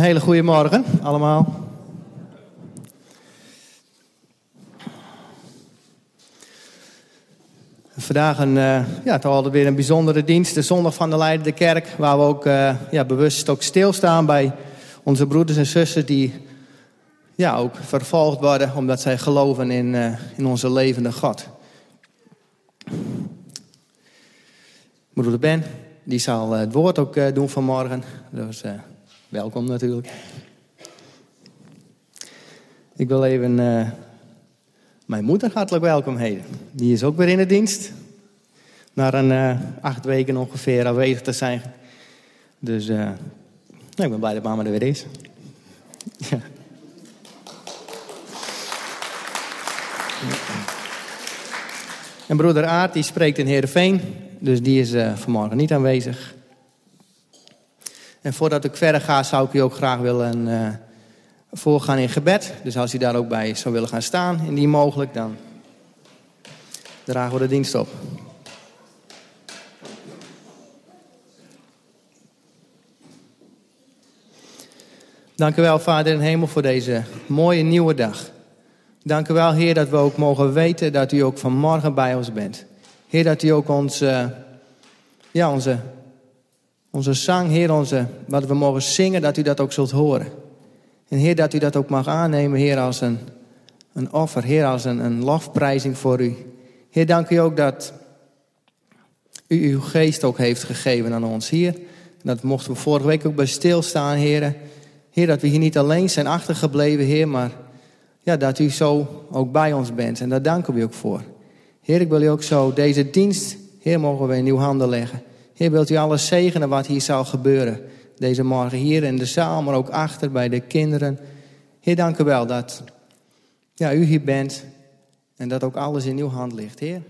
Hele goede morgen allemaal. Vandaag een, uh, ja, toch altijd weer een bijzondere dienst, de Zondag van de Leidende Kerk, waar we ook uh, ja, bewust ook stilstaan bij onze broeders en zussen die ja, ook vervolgd worden omdat zij geloven in, uh, in onze levende God. Broeder Ben, die zal het woord ook doen vanmorgen, dus welkom natuurlijk. Ik wil even uh, mijn moeder hartelijk welkom heten. Die is ook weer in de dienst. Na een uh, acht weken ongeveer aanwezig te zijn. Dus uh, nou, ik ben blij dat mama er weer is. En broeder Aart die spreekt in Heerenveen. Dus die is vanmorgen niet aanwezig. En voordat ik verder ga, zou ik u ook graag willen uh, voorgaan in gebed. Dus als u daar ook bij zou willen gaan staan, indien mogelijk, dan dragen we de dienst op. Dank u wel, Vader in hemel, voor deze mooie nieuwe dag. Dank u wel, Heer, dat we ook mogen weten dat u ook vanmorgen bij ons bent. Heer, dat u ook ons, ja, onze onze zang, Heer, onze, wat we mogen zingen, dat u dat ook zult horen. En Heer, dat u dat ook mag aannemen, Heer, als een, een offer, Heer, als een, een lofprijzing voor u. Heer, dank u ook dat u uw geest ook heeft gegeven aan ons, Heer. En dat mochten we vorige week ook bij stilstaan, Heer. Heer, dat we hier niet alleen zijn achtergebleven, Heer, maar ja, dat u zo ook bij ons bent. En daar danken we ook voor. Heer, ik wil u ook zo deze dienst, Heer, mogen we in uw handen leggen. Heer, wilt u alles zegenen wat hier zal gebeuren. Deze morgen hier in de zaal, maar ook achter bij de kinderen. Heer, dank u wel dat ja, u hier bent en dat ook alles in uw hand ligt, Heer.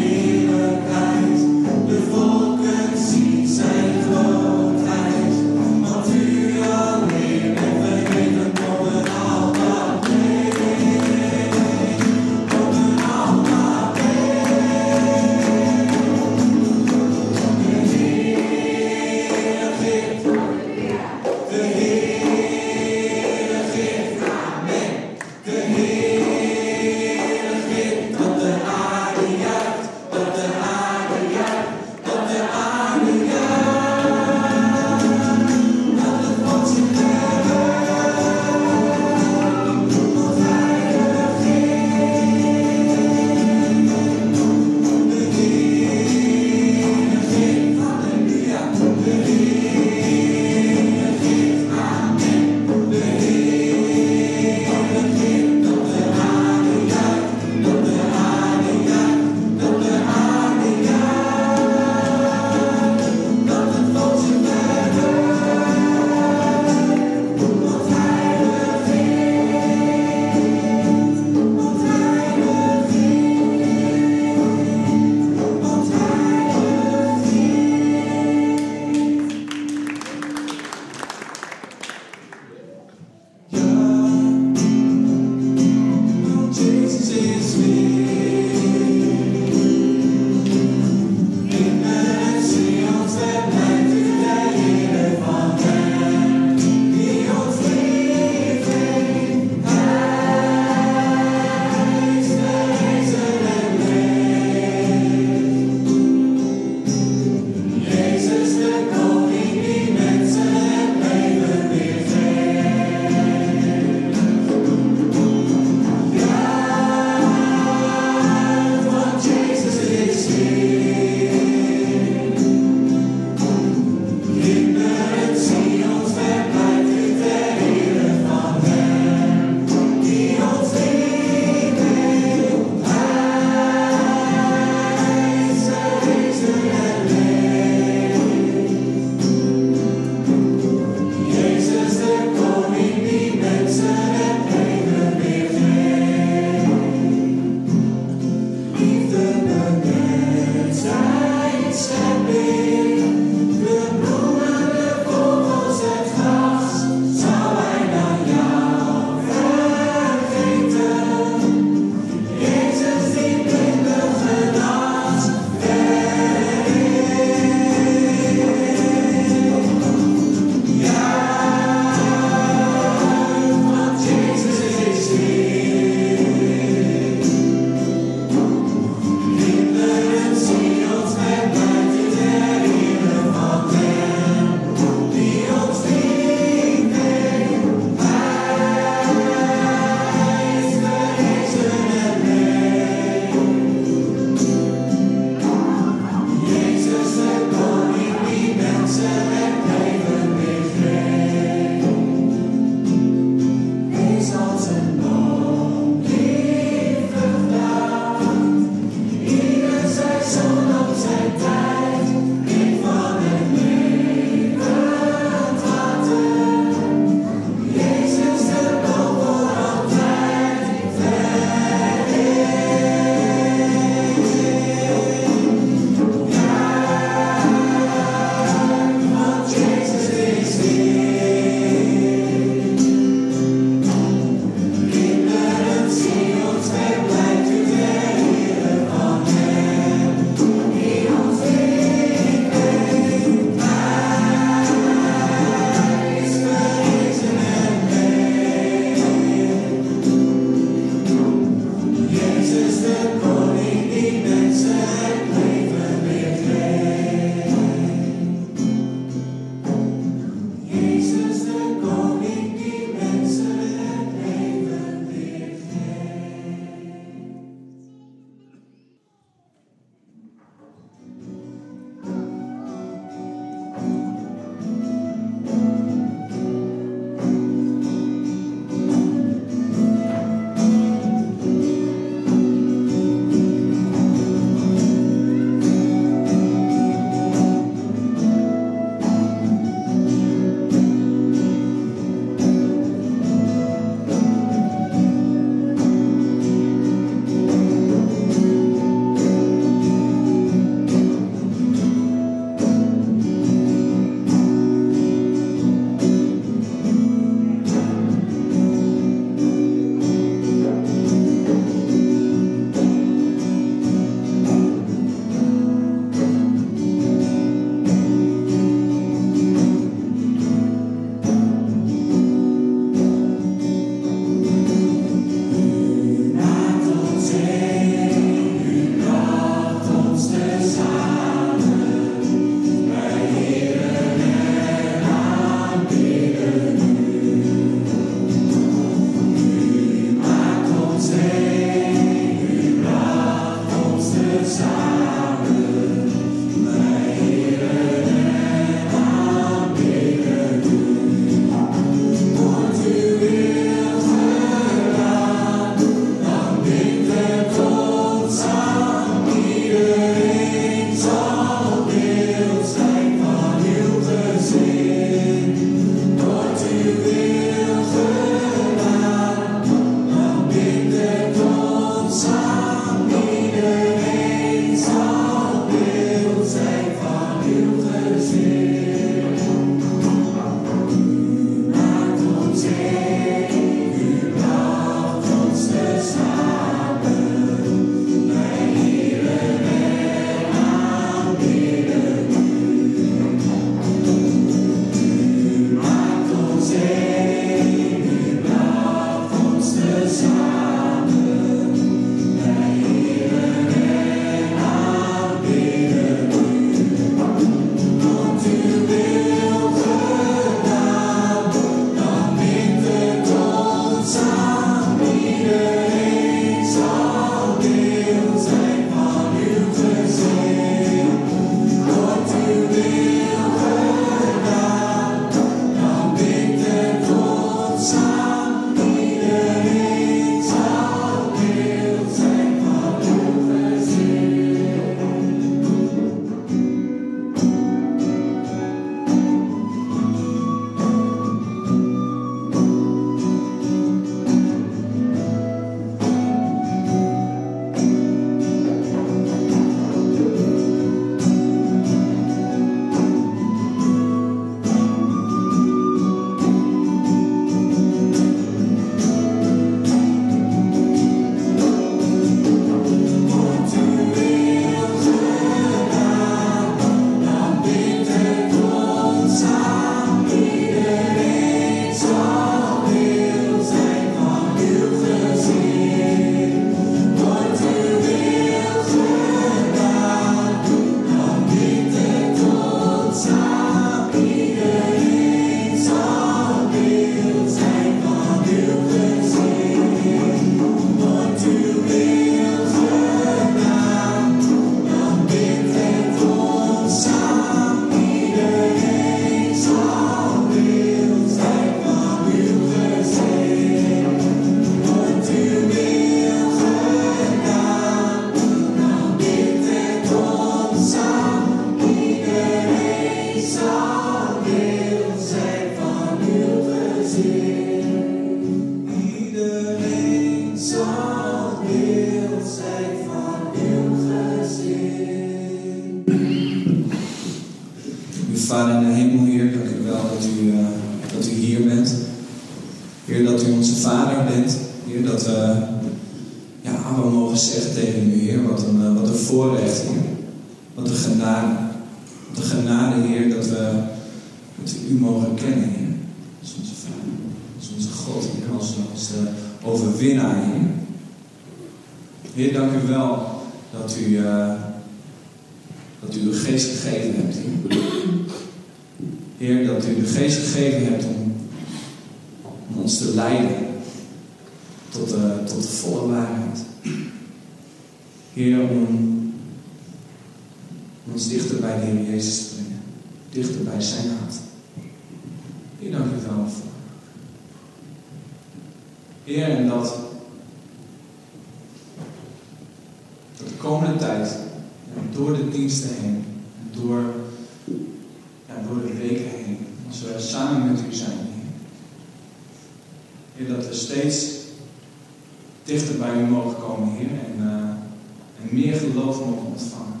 dichter bij u mogen komen, Heer, en, eh, en meer geloof mogen ontvangen.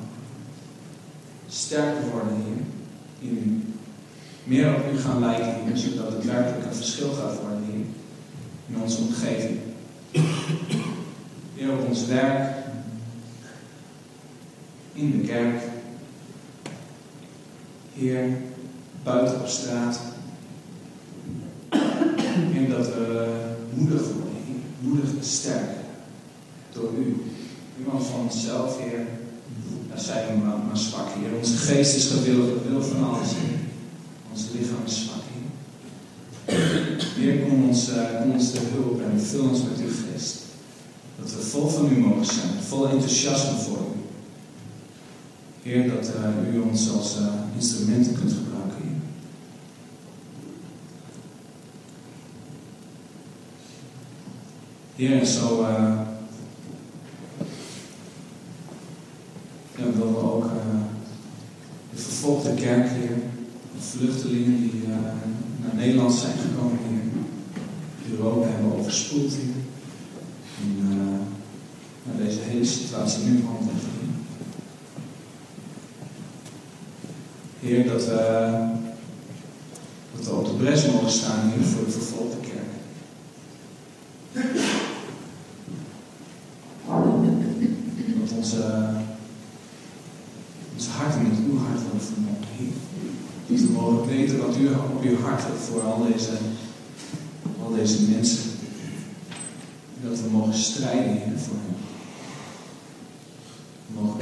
Sterker worden, Heer, in u. Meer op u gaan lijken, Heer, zodat het werkelijk een verschil gaat worden, Heer, in onze omgeving. Heer, op ons werk, in de kerk, Heer, buiten op straat. En dat we moedig worden Moedig sterk door u. Iemand van onszelf, Heer, daar zijn we maar, maar zwak, hier. Onze geest is gewillig, we willen van alles, Ons lichaam is zwak, hier. Heer, kom ons, uh, kom ons de hulp en vul ons met uw geest. Dat we vol van u mogen zijn, vol enthousiasme voor u. Heer, dat eh, u ons als uh, instrumenten kunt gebruiken Heer, zo willen eh, ja, we ook eh, de vervolgde kerk hier, de vluchtelingen die eh, naar Nederland zijn gekomen hier, Europa hebben overspoeld hier. En naar deze hele situatie nu handen Heer, dat we, dat we op de bres mogen staan hier voor, voor ook weten wat u op uw hart hebt voor al deze, al deze mensen. Dat we mogen strijden, in voor hen. We mogen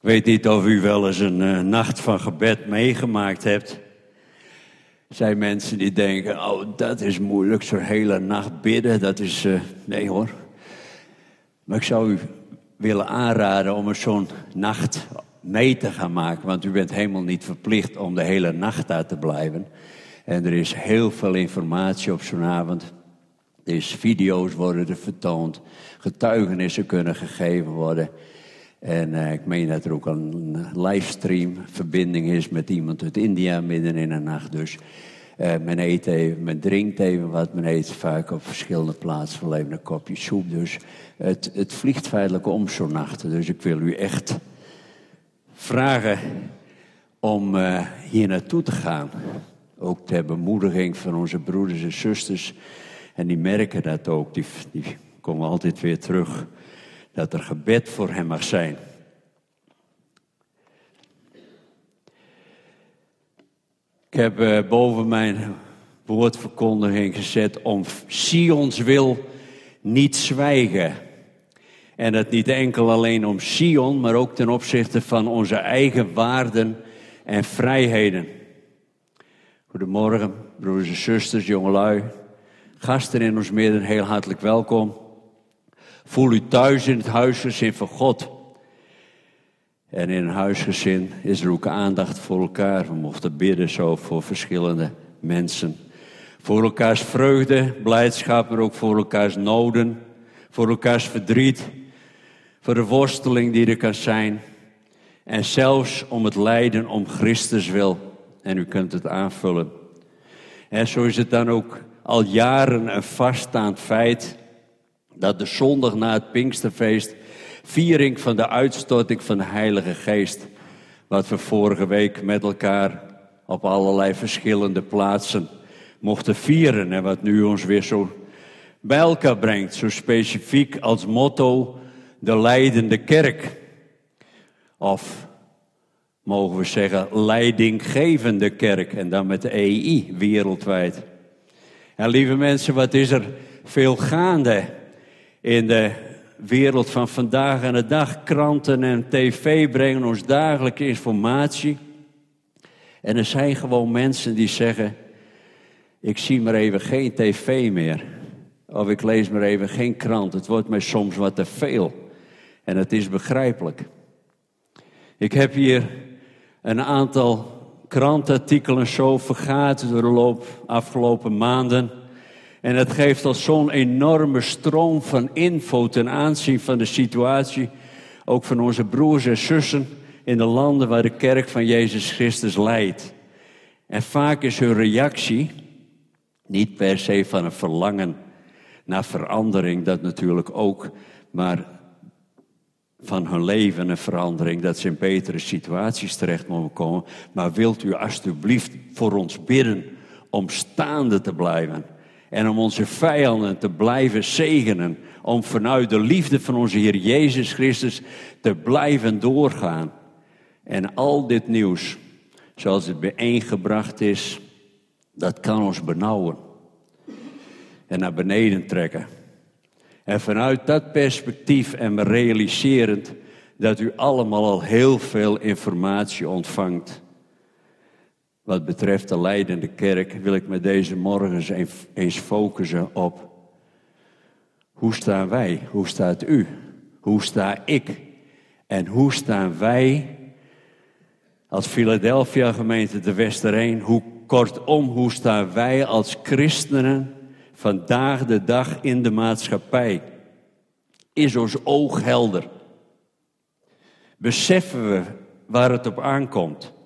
Ik weet niet of u wel eens een eh, nacht van gebed meegemaakt hebt. Er zijn mensen die denken, oh dat is moeilijk, zo'n hele nacht bidden, dat is... eh, nee hoor. Maar ik zou u willen aanraden om er zo'n nacht mee te gaan maken. Want u bent helemaal niet verplicht om de hele nacht daar te blijven. En er is heel veel informatie op zo'n avond. Er is video's worden er vertoond. Getuigenissen kunnen gegeven worden. En eh, ik meen dat er ook een livestream verbinding is met iemand uit India midden in de nacht. Dus eh, men eet even, drinkt even wat. Men eet vaak op verschillende plaatsen wel een kopje soep. Dus het, het vliegt feitelijk om zo'n nacht. Dus ik wil u echt vragen om eh, hier naartoe te gaan. Ook ter bemoediging van onze broeders en zusters. En die merken dat ook. Die, die komen altijd weer terug. Dat er gebed voor hem mag zijn. Ik heb eh, boven mijn woordverkondiging gezet om Sions wil niet zwijgen. En dat niet enkel alleen om Sion, maar ook ten opzichte van onze eigen waarden en vrijheden. Goedemorgen, broers en zusters, jongelui. Gasten in ons midden, heel hartelijk welkom. Voel u thuis in het huisgezin van God. En in een huisgezin is er ook aandacht voor elkaar. We mochten bidden zo voor verschillende mensen. Voor elkaars vreugde, blijdschap, maar ook voor elkaars noden. Voor elkaars verdriet. Voor de worsteling die er kan zijn. En zelfs om het lijden om Christus wil. En u kunt het aanvullen. En zo is het dan ook al jaren een vaststaand feit dat de zondag na het Pinksterfeest viering van de uitstorting van de Heilige Geest, wat we vorige week met elkaar op allerlei verschillende plaatsen mochten vieren en wat nu ons weer zo bij elkaar brengt, zo specifiek als motto de leidende kerk. Of mogen we zeggen leidinggevende kerk en dan met de EI wereldwijd. En lieve mensen, wat is er veel gaande in de wereld van vandaag en de dag. Kranten en tv brengen ons dagelijks informatie. En er zijn gewoon mensen die zeggen: Ik zie maar even geen tv meer. Of ik lees maar even geen krant. Het wordt mij soms wat te veel. En het is begrijpelijk. Ik heb hier een aantal krantartikelen zo vergaat door de loop afgelopen maanden. En het geeft al zo'n enorme stroom van info ten aanzien van de situatie, ook van onze broers en zussen in de landen waar de kerk van Jezus Christus leidt. En vaak is hun reactie niet per se van een verlangen naar verandering, dat natuurlijk ook, maar van hun leven een verandering, dat ze in betere situaties terecht mogen komen. Maar wilt u alstublieft voor ons bidden om staande te blijven? En om onze vijanden te blijven zegenen. Om vanuit de liefde van onze Heer Jezus Christus te blijven doorgaan. En al dit nieuws, zoals het bijeengebracht is, dat kan ons benauwen. En naar beneden trekken. En vanuit dat perspectief en me realiserend dat u allemaal al heel veel informatie ontvangt. Wat betreft de leidende kerk wil ik me deze morgens eens focussen op hoe staan wij? Hoe staat u? Hoe sta ik? En hoe staan wij als Philadelphia gemeente de Westereen? Hoe kortom, hoe staan wij als christenen vandaag de dag in de maatschappij? Is ons oog helder? Beseffen we waar het op aankomt?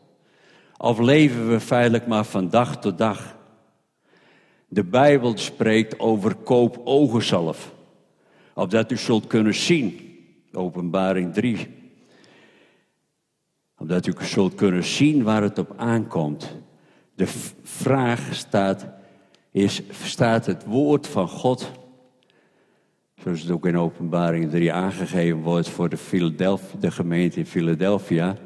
Of leven we feitelijk maar van dag tot dag? De Bijbel spreekt over koop ogenzalf. Opdat u zult kunnen zien. Openbaring 3. Opdat u zult kunnen zien waar het op aankomt. De vraag staat, is, staat het woord van God, zoals het ook in openbaring 3 aangegeven wordt voor de, de gemeente in Philadelphia,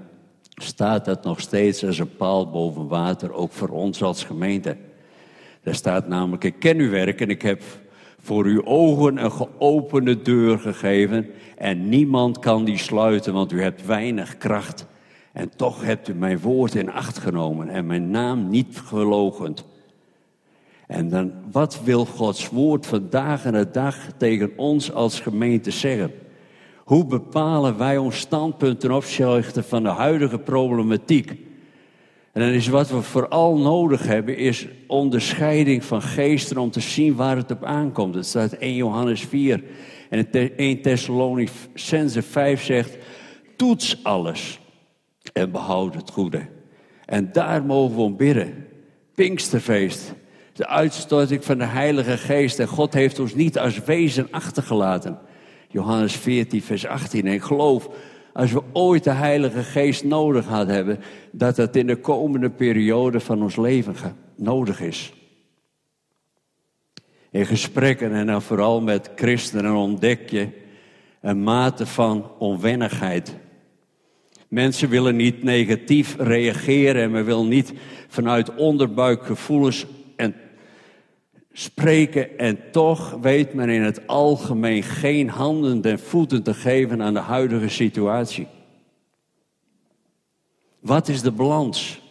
staat dat nog steeds als een paal boven water, ook voor ons als gemeente. Daar staat namelijk, ik ken uw werk en ik heb voor uw ogen een geopende deur gegeven en niemand kan die sluiten, want u hebt weinig kracht. En toch hebt u mijn woord in acht genomen en mijn naam niet gelogend. En dan, wat wil Gods woord vandaag en de dag tegen ons als gemeente zeggen? Hoe bepalen wij ons standpunt ten opzichte van de huidige problematiek? En dan is wat we vooral nodig hebben, is onderscheiding van geesten om te zien waar het op aankomt. Het staat 1 Johannes 4 en 1 Thessalonicense 5 zegt, toets alles en behoud het goede. En daar mogen we om bidden. Pinksterfeest, de uitstorting van de Heilige Geest. En God heeft ons niet als wezen achtergelaten. Johannes 14, vers 18. En geloof, als we ooit de Heilige Geest nodig hadden hebben, dat dat in de komende periode van ons leven nodig is. In gesprekken en dan vooral met christenen ontdek je een mate van onwennigheid. Mensen willen niet negatief reageren en men wil niet vanuit onderbuikgevoelens en spreken. En toch weet men in het algemeen geen handen en voeten te geven aan de huidige situatie. Wat is de balans?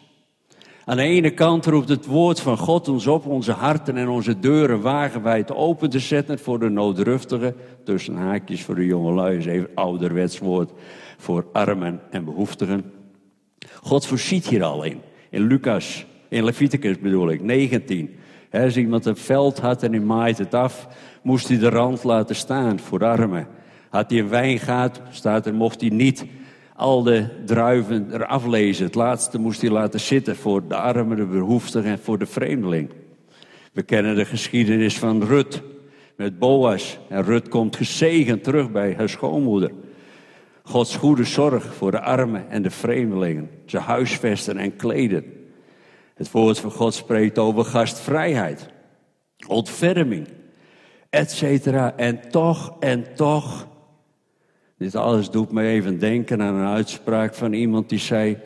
Aan de ene kant roept het woord van God ons op onze harten en onze deuren wagenwijd open te zetten voor de noodruftigen. Tussen haakjes voor de jongelui is even ouderwets woord voor armen en behoeftigen. God voorziet hier al in. In Lucas, in Leviticus bedoel ik, 19. Als iemand een veld had en hij maait het af, moest hij de rand laten staan voor armen. Had hij een wijngaard, staat er, mocht hij niet al de druiven eraf lezen. Het laatste moest hij laten zitten voor de armen, de behoeftigen en voor de vreemdeling. We kennen de geschiedenis van Rut met Boas. En Rut komt gezegend terug bij haar schoonmoeder. Gods goede zorg voor de armen en de vreemdelingen. Ze huisvesten en kleden. Het woord van God spreekt over gastvrijheid, ontferming, etc. En toch, en toch. Dit alles doet me even denken aan een uitspraak van iemand die zei: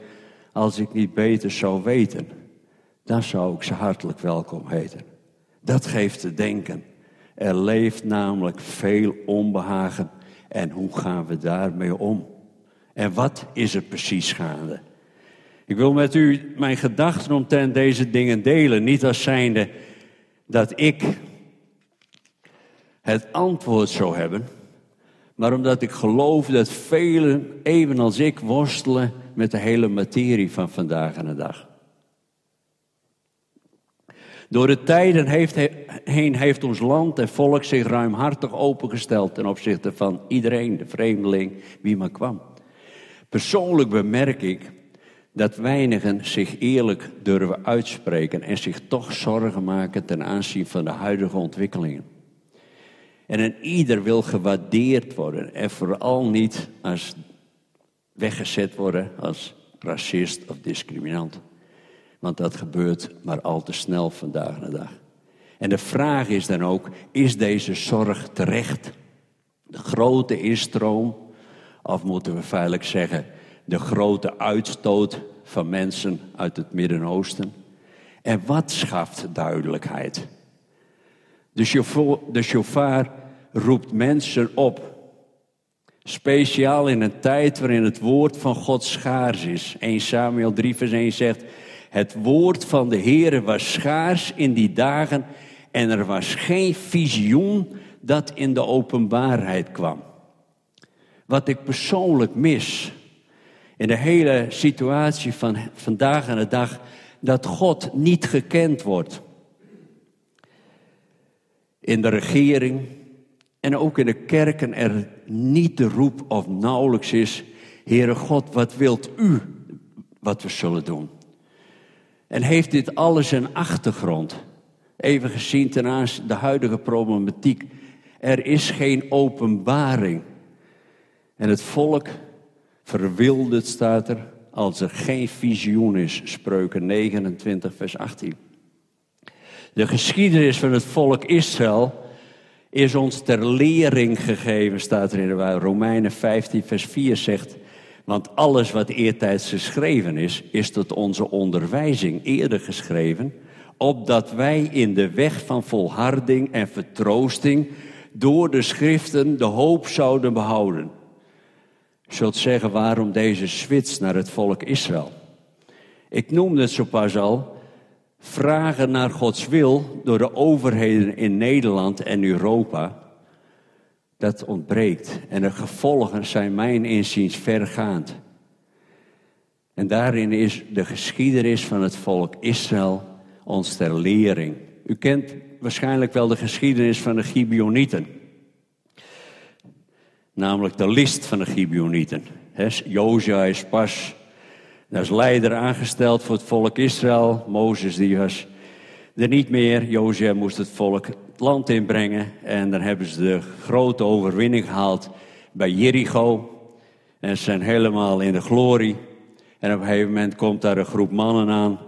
Als ik niet beter zou weten, dan zou ik ze hartelijk welkom heten. Dat geeft te denken. Er leeft namelijk veel onbehagen en hoe gaan we daarmee om? En wat is er precies gaande? Ik wil met u mijn gedachten omtrent deze dingen delen. Niet als zijnde dat ik het antwoord zou hebben. Maar omdat ik geloof dat velen, evenals ik, worstelen met de hele materie van vandaag en de dag. Door de tijden heeft, heen heeft ons land en volk zich ruimhartig opengesteld ten opzichte van iedereen, de vreemdeling, wie maar kwam. Persoonlijk bemerk ik dat weinigen zich eerlijk durven uitspreken en zich toch zorgen maken ten aanzien van de huidige ontwikkelingen. En een ieder wil gewaardeerd worden en vooral niet als weggezet worden als racist of discriminant. Want dat gebeurt maar al te snel vandaag de dag. En de vraag is dan ook, is deze zorg terecht? De grote instroom, of moeten we feitelijk zeggen, de grote uitstoot van mensen uit het Midden-Oosten? En wat schaft duidelijkheid? De chauffeur, de roept mensen op. Speciaal in een tijd waarin het woord van God schaars is. 1 Samuel 3 vers 1 zegt, het woord van de Heere was schaars in die dagen en er was geen visioen dat in de openbaarheid kwam. Wat ik persoonlijk mis in de hele situatie van vandaag en de dag, dat God niet gekend wordt. In de regering en ook in de kerken er niet de roep of nauwelijks is, Heere God, wat wilt u wat we zullen doen? En heeft dit alles een achtergrond? Even gezien ten aanzien de huidige problematiek. Er is geen openbaring. En het volk verwilderd staat er als er geen visioen is. Spreuken 29, vers 18. De geschiedenis van het volk Israël is ons ter lering gegeven, staat er in de Romeinen 15, vers 4 zegt. Want alles wat eertijds geschreven is, is tot onze onderwijzing eerder geschreven, opdat wij in de weg van volharding en vertroosting door de schriften de hoop zouden behouden. Zult zeggen waarom deze switch naar het volk Israël. Ik noemde het zo pas al, vragen naar Gods wil door de overheden in Nederland en Europa, dat ontbreekt. En de gevolgen zijn mijn inziens vergaand. En daarin is de geschiedenis van het volk Israël ons ter lering. U kent waarschijnlijk wel de geschiedenis van de Gibeonieten. Namelijk de list van de Gibeonieten. Jozua is pas als leider aangesteld voor het volk Israël. Mozes die was er niet meer. Jozua moest het volk het land inbrengen. En dan hebben ze de grote overwinning gehaald bij Jericho. En ze zijn helemaal in de glorie. En op een gegeven moment komt daar een groep mannen aan.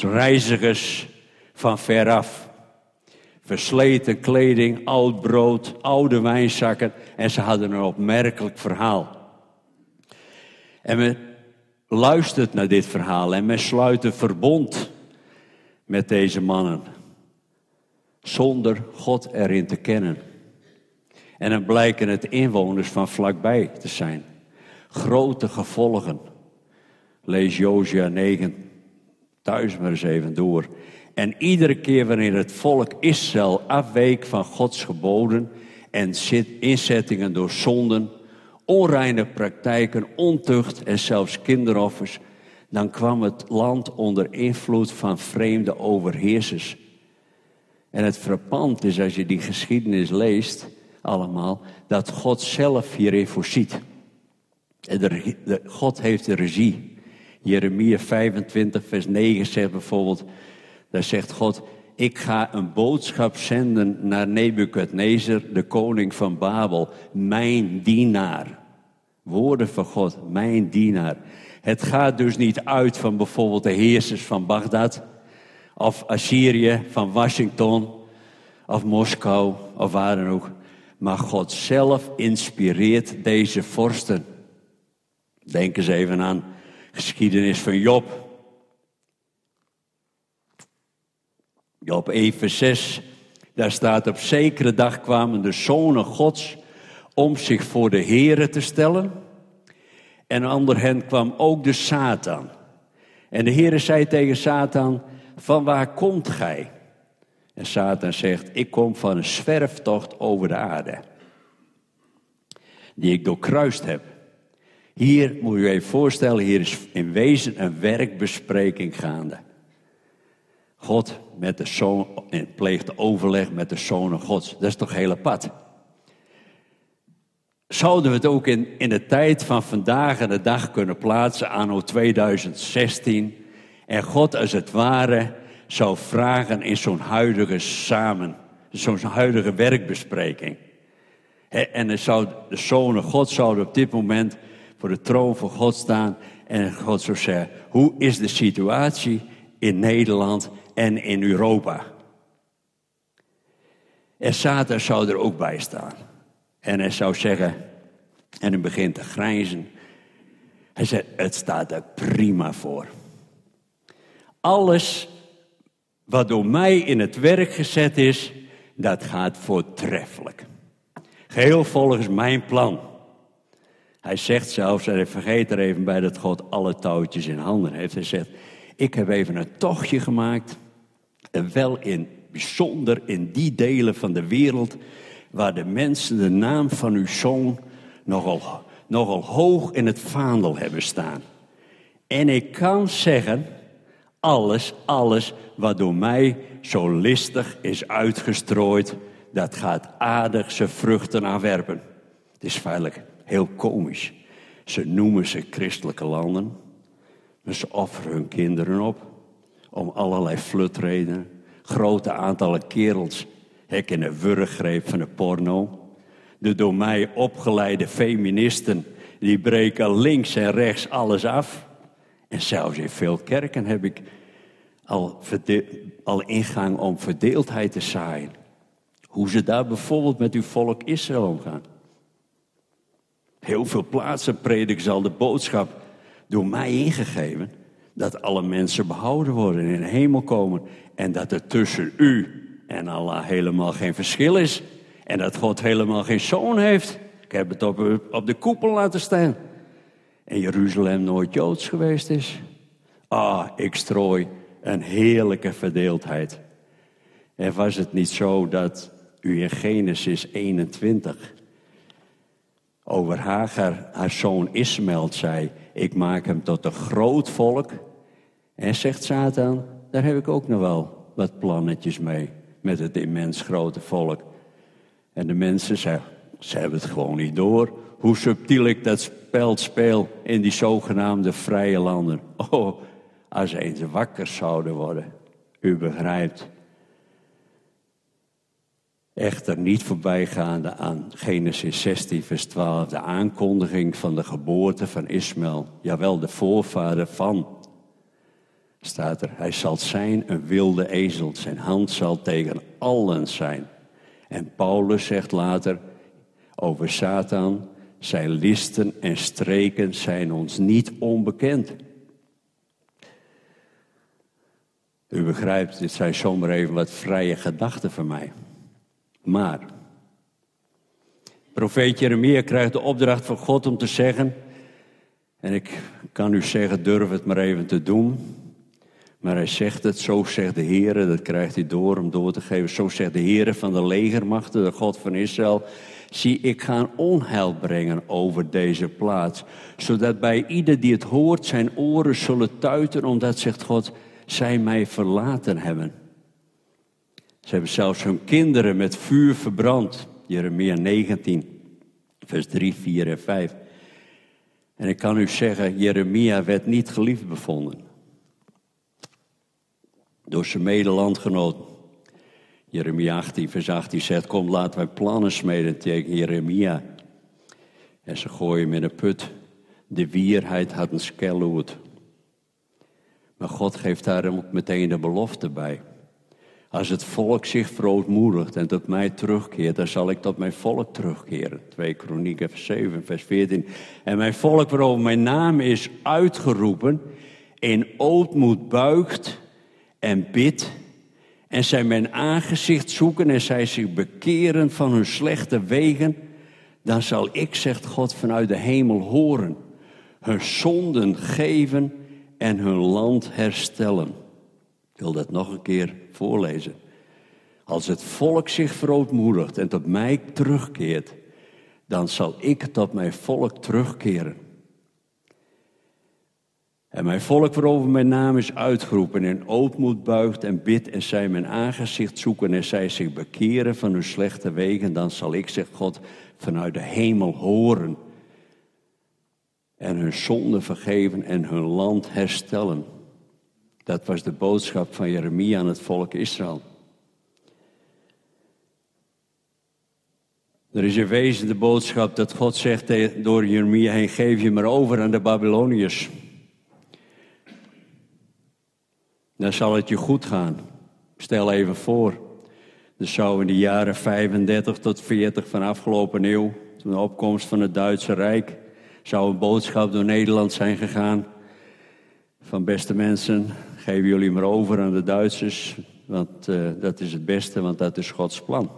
Reizigers van veraf. Versleten kleding, oud brood, oude wijnzakken. En ze hadden een opmerkelijk verhaal. En men luistert naar dit verhaal en men sluit een verbond met deze mannen. Zonder God erin te kennen. En dan blijken het inwoners van vlakbij te zijn. Grote gevolgen. Lees Josia 9 thuis maar eens even door. En iedere keer wanneer het volk Israël afweek van Gods geboden en inzettingen door zonden, onreine praktijken, ontucht en zelfs kinderoffers, dan kwam het land onder invloed van vreemde overheersers. En het frappant is als je die geschiedenis leest, allemaal, dat God zelf hierin voorziet. God heeft de regie. Jeremia 25, vers 9 zegt bijvoorbeeld, daar zegt God, ik ga een boodschap zenden naar Nebukadnezar, de koning van Babel, mijn dienaar. Woorden van God, mijn dienaar. Het gaat dus niet uit van bijvoorbeeld de heersers van Bagdad, of Assyrië, van Washington, of Moskou, of waar dan ook. Maar God zelf inspireert deze vorsten. Denk eens even aan geschiedenis van Job. 1 vers 6, daar staat op zekere dag kwamen de zonen gods om zich voor de Here te stellen. En onder hen kwam ook de Satan. En de Heere zei tegen Satan, van waar komt gij? En Satan zegt, ik kom van een zwerftocht over de aarde. Die ik doorkruist heb. Hier moet je even voorstellen, hier is in wezen een werkbespreking gaande. God met de zoon, pleegt overleg met de zonen gods. Dat is toch hele pad. Zouden we het ook in, in de tijd van vandaag en de dag kunnen plaatsen, anno 2016, en God als het ware zou vragen in zo'n huidige samen, zo'n huidige werkbespreking. en zou de zonen God zouden op dit moment voor de troon van God staan en God zou zeggen, hoe is de situatie in Nederland en in Europa? En Satan zou er ook bij staan. En hij zou zeggen, en hij begint te grijnzen. Hij zegt, het staat er prima voor. Alles wat door mij in het werk gezet is, dat gaat voortreffelijk. Geheel volgens mijn plan. Hij zegt zelfs, en hij vergeet er even bij dat God alle touwtjes in handen heeft. Hij zegt, ik heb even een tochtje gemaakt. En wel in bijzonder in die delen van de wereld waar de mensen de naam van uw zoon nogal, nogal hoog in het vaandel hebben staan. En ik kan zeggen, alles, alles wat door mij zo listig is uitgestrooid, dat gaat aardig zijn vruchten aanwerpen. Het is feitelijk heel komisch. Ze noemen ze christelijke landen, maar ze offeren hun kinderen op om allerlei flutredenen. Grote aantallen kerels in de wurggreep van de porno. De door mij opgeleide feministen, die breken links en rechts alles af. En zelfs in veel kerken heb ik al, al ingang om verdeeldheid te zaaien. Hoe ze daar bijvoorbeeld met uw volk Israël omgaan. Heel veel plaatsen predik zal de boodschap door mij ingegeven dat alle mensen behouden worden en in de hemel komen. En dat er tussen u en Allah helemaal geen verschil is. En dat God helemaal geen zoon heeft. Ik heb het op, op de koepel laten staan. En Jeruzalem nooit Joods geweest is. Ah, ik strooi een heerlijke verdeeldheid. En was het niet zo dat u in Genesis 21 over Hagar, haar zoon Ismaël, zei: Ik maak hem tot een groot volk. En zegt Satan: Daar heb ik ook nog wel wat plannetjes mee. Met het immens grote volk. En de mensen zeggen: Ze hebben het gewoon niet door. Hoe subtiel ik dat spel speel in die zogenaamde vrije landen. Oh, als eens wakker zouden worden. U begrijpt. Echter niet voorbijgaande aan Genesis 16, vers 12, de aankondiging van de geboorte van Ismaël. Jawel, de voorvader van. Staat er, hij zal zijn een wilde ezel, zijn hand zal tegen allen zijn. En Paulus zegt later over Satan, zijn listen en streken zijn ons niet onbekend. U begrijpt, dit zijn zomaar even wat vrije gedachten van mij. Maar, profeet Jeremia krijgt de opdracht van God om te zeggen, en ik kan u zeggen, durf het maar even te doen. Maar hij zegt het, zo zegt de Heer, dat krijgt hij door om door te geven. Zo zegt de Heer van de legermachten, de God van Israël. Zie, ik ga onheil brengen over deze plaats. Zodat bij ieder die het hoort zijn oren zullen tuiten, omdat, zegt God, zij mij verlaten hebben. Ze hebben zelfs hun kinderen met vuur verbrand. Jeremia 19, vers 3, 4 en 5. En ik kan u zeggen, Jeremia werd niet geliefd bevonden. Door zijn medelandgenoot. Jeremia 18, vers 18 zegt, kom laten wij plannen smeden tegen Jeremia. En ze gooien hem in een put. De wierheid had een skelloed. Maar God geeft daar ook meteen de belofte bij. Als het volk zich verootmoedigt en tot mij terugkeert, dan zal ik tot mijn volk terugkeren. 2 Kronieken 7, vers 14. En mijn volk waarover mijn naam is uitgeroepen, in ootmoed buigt en bidt. En zij mijn aangezicht zoeken en zij zich bekeren van hun slechte wegen. Dan zal ik, zegt God, vanuit de hemel horen. Hun zonden geven en hun land herstellen. Ik wil dat nog een keer voorlezen. Als het volk zich verootmoedigt en tot mij terugkeert, dan zal ik tot mijn volk terugkeren. En mijn volk waarover mijn naam is uitgeroepen in ootmoed buigt en bidt en zij mijn aangezicht zoeken en zij zich bekeren van hun slechte wegen, dan zal ik, zegt God, vanuit de hemel horen en hun zonde vergeven en hun land herstellen. Dat was de boodschap van Jeremia aan het volk Israël. Er is in wezen de boodschap dat God zegt door Jeremia heen, geef je maar over aan de Babyloniërs. Dan zal het je goed gaan. Stel even voor Er zou in de jaren 35 tot 40 van afgelopen eeuw, toen de opkomst van het Duitse Rijk, zou een boodschap door Nederland zijn gegaan van beste mensen, geven jullie maar over aan de Duitsers, want uh, dat is het beste, want dat is Gods plan.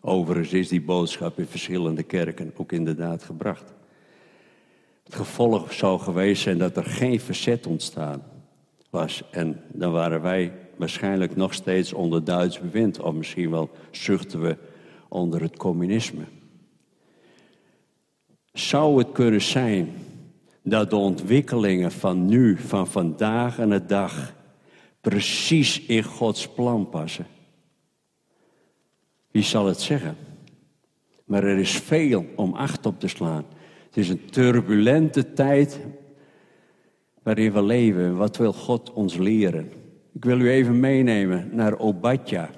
Overigens is die boodschap in verschillende kerken ook inderdaad gebracht. Het gevolg zou geweest zijn dat er geen verzet ontstaan was. En dan waren wij waarschijnlijk nog steeds onder Duits bewind. Of misschien wel zuchten we onder het communisme. Zou het kunnen zijn dat de ontwikkelingen van nu, van vandaag en de dag, precies in Gods plan passen? Wie zal het zeggen? Maar er is veel om acht op te slaan. Het is een turbulente tijd waarin we leven. Wat wil God ons leren? Ik wil u even meenemen naar Obadja.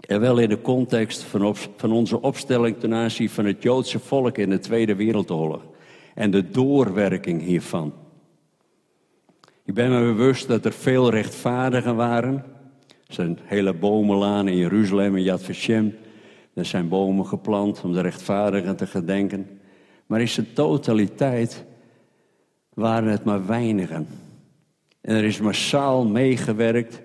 En wel in de context van, van onze opstelling ten aanzien van het Joodse volk in de Tweede Wereldoorlog. En de doorwerking hiervan. Ik ben me bewust dat er veel rechtvaardigen waren. Er zijn hele bomenlaan in Jeruzalem en Yad Vashem. Er zijn bomen geplant om de rechtvaardigen te gedenken. Maar in zijn totaliteit waren het maar weinigen. En er is massaal meegewerkt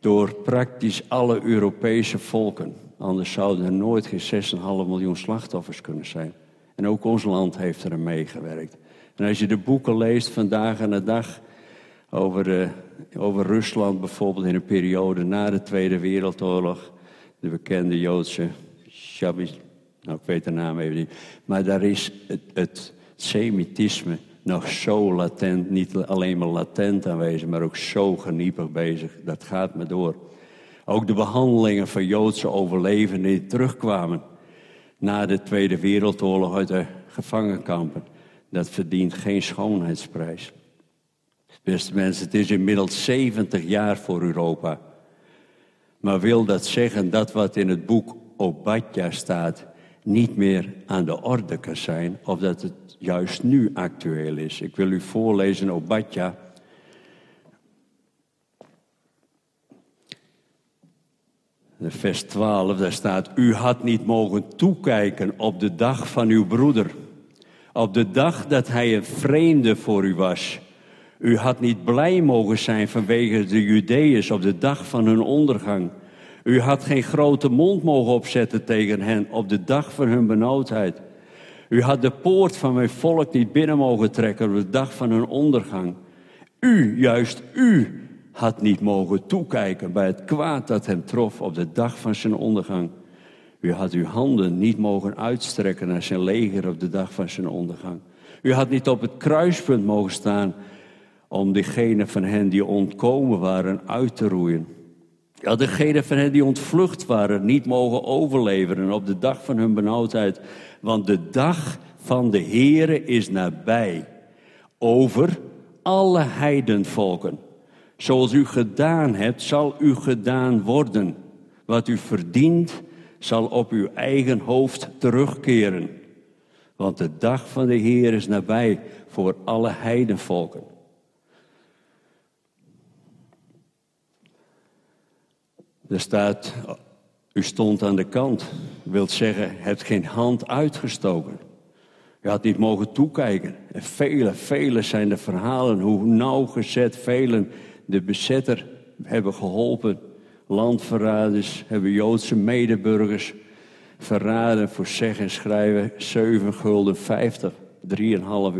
door praktisch alle Europese volken. Anders zouden er nooit geen 6,5 miljoen slachtoffers kunnen zijn. En ook ons land heeft er meegewerkt. En als je de boeken leest vandaag en de dag over, de, over Rusland bijvoorbeeld in een periode na de Tweede Wereldoorlog, de bekende Joodse nou ik weet de naam even niet, maar daar is het, het Semitisme nog zo latent, niet alleen maar latent aanwezig, maar ook zo geniepig bezig. Dat gaat me door. Ook de behandelingen van Joodse overlevenden die terugkwamen na de Tweede Wereldoorlog uit de gevangenkampen, dat verdient geen schoonheidsprijs. Beste mensen, het is inmiddels 70 jaar voor Europa. Maar wil dat zeggen dat wat in het boek Obadja staat niet meer aan de orde kan zijn, of dat het juist nu actueel is. Ik wil u voorlezen Obadja. Vers 12, daar staat, u had niet mogen toekijken op de dag van uw broeder, op de dag dat hij een vreemde voor u was. U had niet blij mogen zijn vanwege de Judeërs op de dag van hun ondergang. U had geen grote mond mogen opzetten tegen hen op de dag van hun benauwdheid. U had de poort van mijn volk niet binnen mogen trekken op de dag van hun ondergang. U, juist u, had niet mogen toekijken bij het kwaad dat hem trof op de dag van zijn ondergang. U had uw handen niet mogen uitstrekken naar zijn leger op de dag van zijn ondergang. U had niet op het kruispunt mogen staan om degene van hen die ontkomen waren uit te roeien. U had degene van hen die ontvlucht waren niet mogen overleveren op de dag van hun benauwdheid. Want de dag van de Heere is nabij over alle heidenvolken. Zoals u gedaan hebt, zal u gedaan worden. Wat u verdient, zal op uw eigen hoofd terugkeren. Want de dag van de Heer is nabij voor alle heidenvolken. Er staat, u stond aan de kant. Wilt zeggen, hebt geen hand uitgestoken. U had niet mogen toekijken. En vele, vele zijn de verhalen hoe nauwgezet velen de bezetter hebben geholpen. Landverraders hebben Joodse medeburgers verraden voor zeggen en schrijven 7 gulden 50, 3,5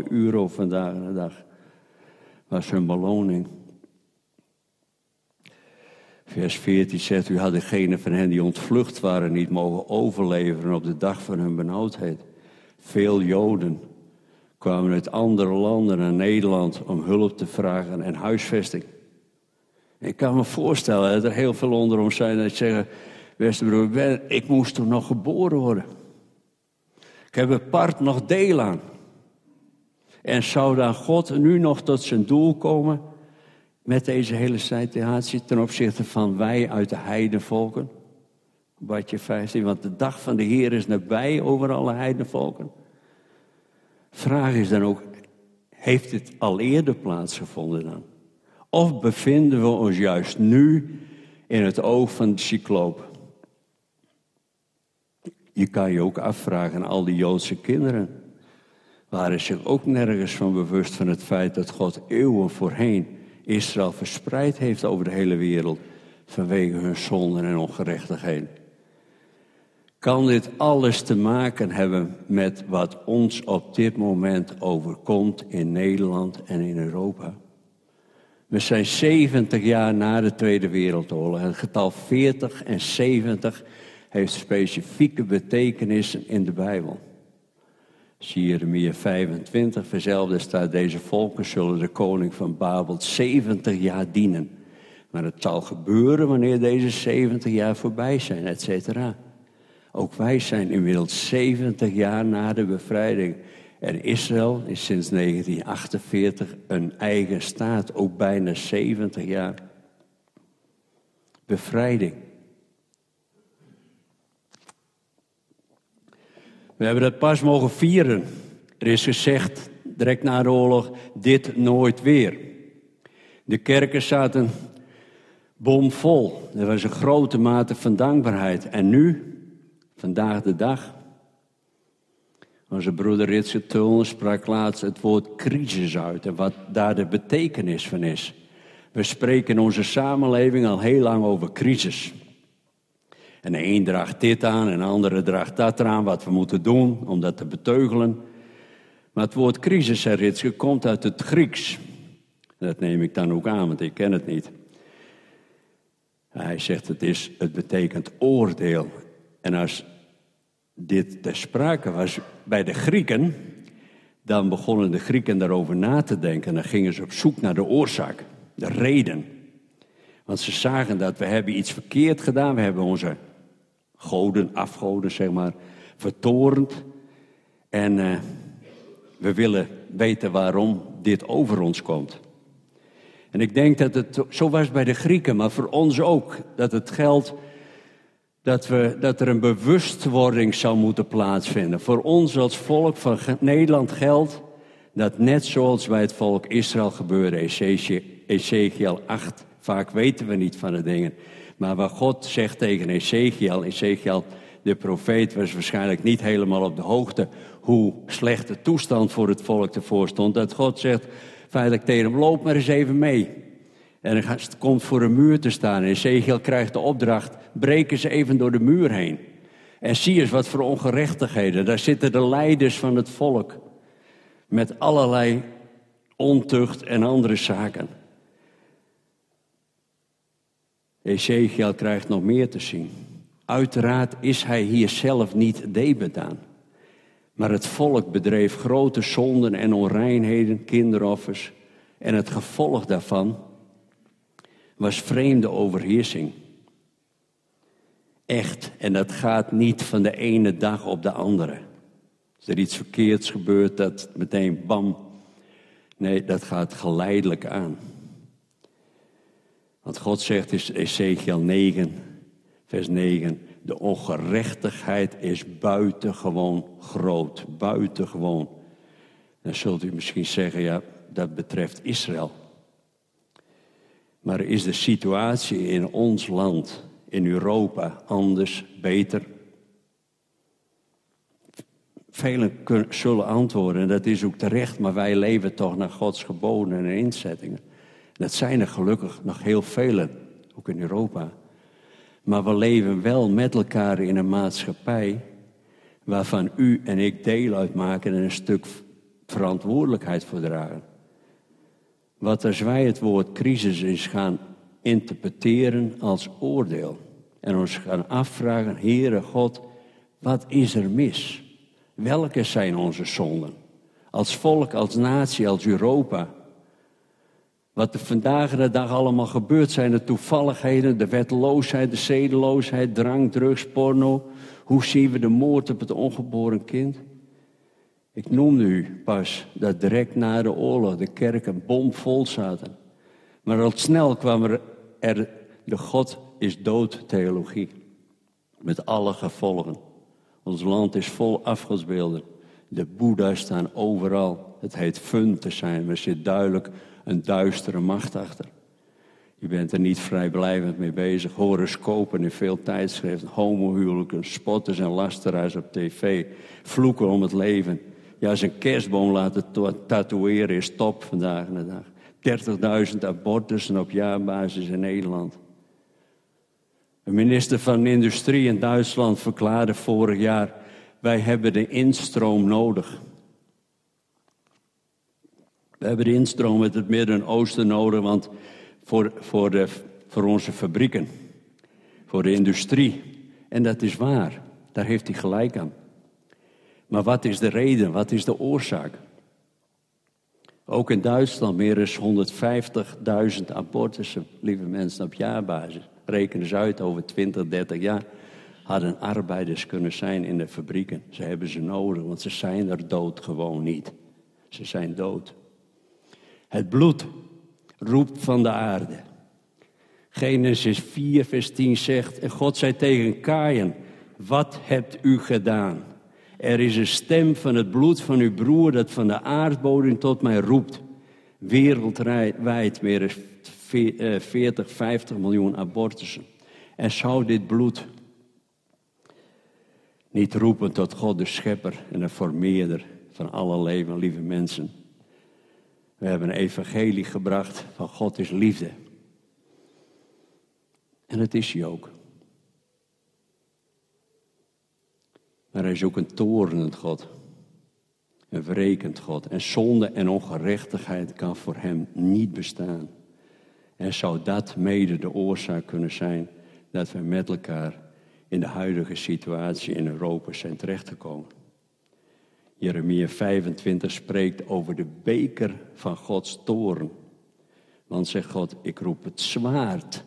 euro vandaag de dag. Was hun beloning. Vers 14 zegt, u had degene van hen die ontvlucht waren niet mogen overleveren op de dag van hun benauwdheid. Veel Joden kwamen uit andere landen naar Nederland om hulp te vragen en huisvesting. Ik kan me voorstellen dat er heel veel onder ons zijn die zeggen, beste broer, ik moest toen nog geboren worden. Ik heb er part nog deel aan. En zou dan God nu nog tot zijn doel komen met deze hele situatie ten opzichte van wij uit de heidenvolken. Badje 15, want de dag van de Heer is nabij over alle heidenvolken. Vraag is dan ook, heeft het al eerder plaatsgevonden dan? Of bevinden we ons juist nu in het oog van de cycloop? Je kan je ook afvragen, al die Joodse kinderen waren zich ook nergens van bewust van het feit dat God eeuwen voorheen Israël verspreid heeft over de hele wereld vanwege hun zonden en ongerechtigheden. Kan dit alles te maken hebben met wat ons op dit moment overkomt in Nederland en in Europa? We zijn 70 jaar na de Tweede Wereldoorlog. Het getal 40 en 70 heeft specifieke betekenissen in de Bijbel. Zie Jeremia 25, verzelfde staat, deze volken zullen de koning van Babel 70 jaar dienen. Maar het zal gebeuren wanneer deze 70 jaar voorbij zijn, et cetera. Ook wij zijn inmiddels 70 jaar na de bevrijding. En Israël is sinds 1948 een eigen staat, ook bijna 70 jaar. Bevrijding. We hebben dat pas mogen vieren. Er is gezegd, direct na de oorlog, dit nooit weer. De kerken zaten bomvol. Er was een grote mate van dankbaarheid. En nu, vandaag de dag, onze broeder Ritse Tullen sprak laatst het woord crisis uit en wat daar de betekenis van is. We spreken in onze samenleving al heel lang over crisis. En de een draagt dit aan en de andere draagt dat aan, wat we moeten doen om dat te beteugelen. Maar het woord crisis, zei Ritske, komt uit het Grieks. Dat neem ik dan ook aan, want ik ken het niet. Hij zegt het, is, het betekent oordeel. En als dit ter sprake was bij de Grieken, dan begonnen de Grieken daarover na te denken. En dan gingen ze op zoek naar de oorzaak, de reden. Want ze zagen dat we hebben iets verkeerd gedaan. We hebben onze goden, afgoden zeg maar, vertorend. En uh, we willen weten waarom dit over ons komt. En ik denk dat het zo was bij de Grieken, maar voor ons ook. Dat het geldt dat, we, dat er een bewustwording zou moeten plaatsvinden. Voor ons als volk van Nederland geldt dat net zoals bij het volk Israël gebeurde, Ezekiel 8, vaak weten we niet van de dingen. Maar wat God zegt tegen Ezekiel, Ezekiel de profeet was waarschijnlijk niet helemaal op de hoogte hoe slecht de toestand voor het volk ervoor stond. Dat God zegt feitelijk tegen hem, loop maar eens even mee. En hij komt voor een muur te staan. En Ezekiel krijgt de opdracht, breek eens even door de muur heen. En zie eens wat voor ongerechtigheden. Daar zitten de leiders van het volk. Met allerlei ontucht en andere zaken. Ezekiel krijgt nog meer te zien. Uiteraard is hij hier zelf niet debet aan. Maar het volk bedreef grote zonden en onreinheden, kinderoffers. En het gevolg daarvan was vreemde overheersing. Echt, en dat gaat niet van de ene dag op de andere. Als er iets verkeerds gebeurt, dat meteen bam. Nee, dat gaat geleidelijk aan. Want God zegt in Ezekiel 9, vers 9, de ongerechtigheid is buitengewoon groot, buitengewoon. Dan zult u misschien zeggen, ja, dat betreft Israël. Maar is de situatie in ons land, in Europa, anders, beter? Velen zullen antwoorden, en dat is ook terecht, maar wij leven toch naar Gods geboden en inzettingen. Dat zijn er gelukkig nog heel vele, ook in Europa. Maar we leven wel met elkaar in een maatschappij waarvan u en ik deel uitmaken en een stuk verantwoordelijkheid voor dragen. Wat als wij het woord crisis eens gaan interpreteren als oordeel en ons gaan afvragen, Heere God, wat is er mis? Welke zijn onze zonden? Als volk, als natie, als Europa. Wat er vandaag de dag allemaal gebeurt zijn de toevalligheden, de wetteloosheid, de zedeloosheid, drank, drugs, porno. Hoe zien we de moord op het ongeboren kind? Ik noemde u pas dat direct na de oorlog de kerken bomvol zaten. Maar al snel kwam er, er de God is dood theologie. Met alle gevolgen. Ons land is vol afgodsbeelden. De boeddha's staan overal. Het heet fun te zijn. Er zit duidelijk een duistere macht achter. U bent er niet vrijblijvend mee bezig. Horoscopen in veel tijdschriften, homohuwelijken, spotters en lasteraars op tv, vloeken om het leven. Ja, zijn kerstboom laten tatoeëren is top vandaag de dag. 30.000 abortussen op jaarbasis in Nederland. De minister van Industrie in Duitsland verklaarde vorig jaar: wij hebben de instroom nodig. We hebben de instroom uit het Midden-Oosten nodig, want voor, voor, de, voor onze fabrieken, voor de industrie. En dat is waar, daar heeft hij gelijk aan. Maar wat is de reden, wat is de oorzaak? Ook in Duitsland meer dan 150.000 abortussen, lieve mensen, op jaarbasis. Rekenen ze uit over 20, 30 jaar. Hadden arbeiders kunnen zijn in de fabrieken. Ze hebben ze nodig, want ze zijn er dood gewoon niet. Ze zijn dood. Het bloed roept van de aarde. Genesis 4, vers 10 zegt: En God zei tegen Kain: Wat hebt u gedaan? Er is een stem van het bloed van uw broer dat van de aardbodem tot mij roept. Wereldwijd dan 40, 50 miljoen abortussen. En zou dit bloed niet roepen tot God de schepper en de formeerder van alle leven, lieve mensen. We hebben een evangelie gebracht van God is liefde. En het is hij ook. Maar hij is ook een torenend God. Een wrekend God. En zonde en ongerechtigheid kan voor hem niet bestaan. En zou dat mede de oorzaak kunnen zijn dat we met elkaar in de huidige situatie in Europa zijn terechtgekomen. Jeremia 25 spreekt over de beker van Gods toren. Want zegt God, ik roep het zwaard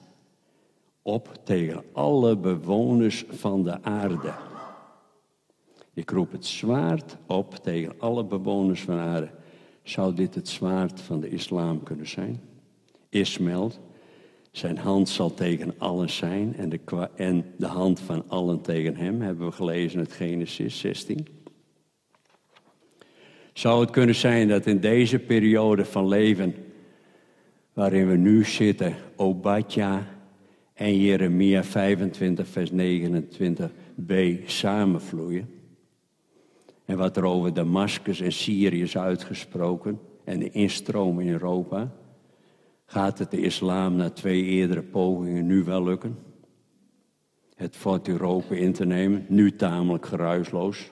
op tegen alle bewoners van de aarde. Ik roep het zwaard op tegen alle bewoners van de aarde. Zou dit het zwaard van de islam kunnen zijn? Ismaël, zijn hand zal tegen allen zijn en de, en de hand van allen tegen hem, hebben we gelezen in het Genesis 16. Zou het kunnen zijn dat in deze periode van leven, waarin we nu zitten, Obadja en Jeremia 25, vers 29b samenvloeien? En wat er over Damascus en Syrië is uitgesproken en de instroom in Europa, gaat het de islam na twee eerdere pogingen nu wel lukken? Het fort Europa in te nemen, nu tamelijk geruisloos.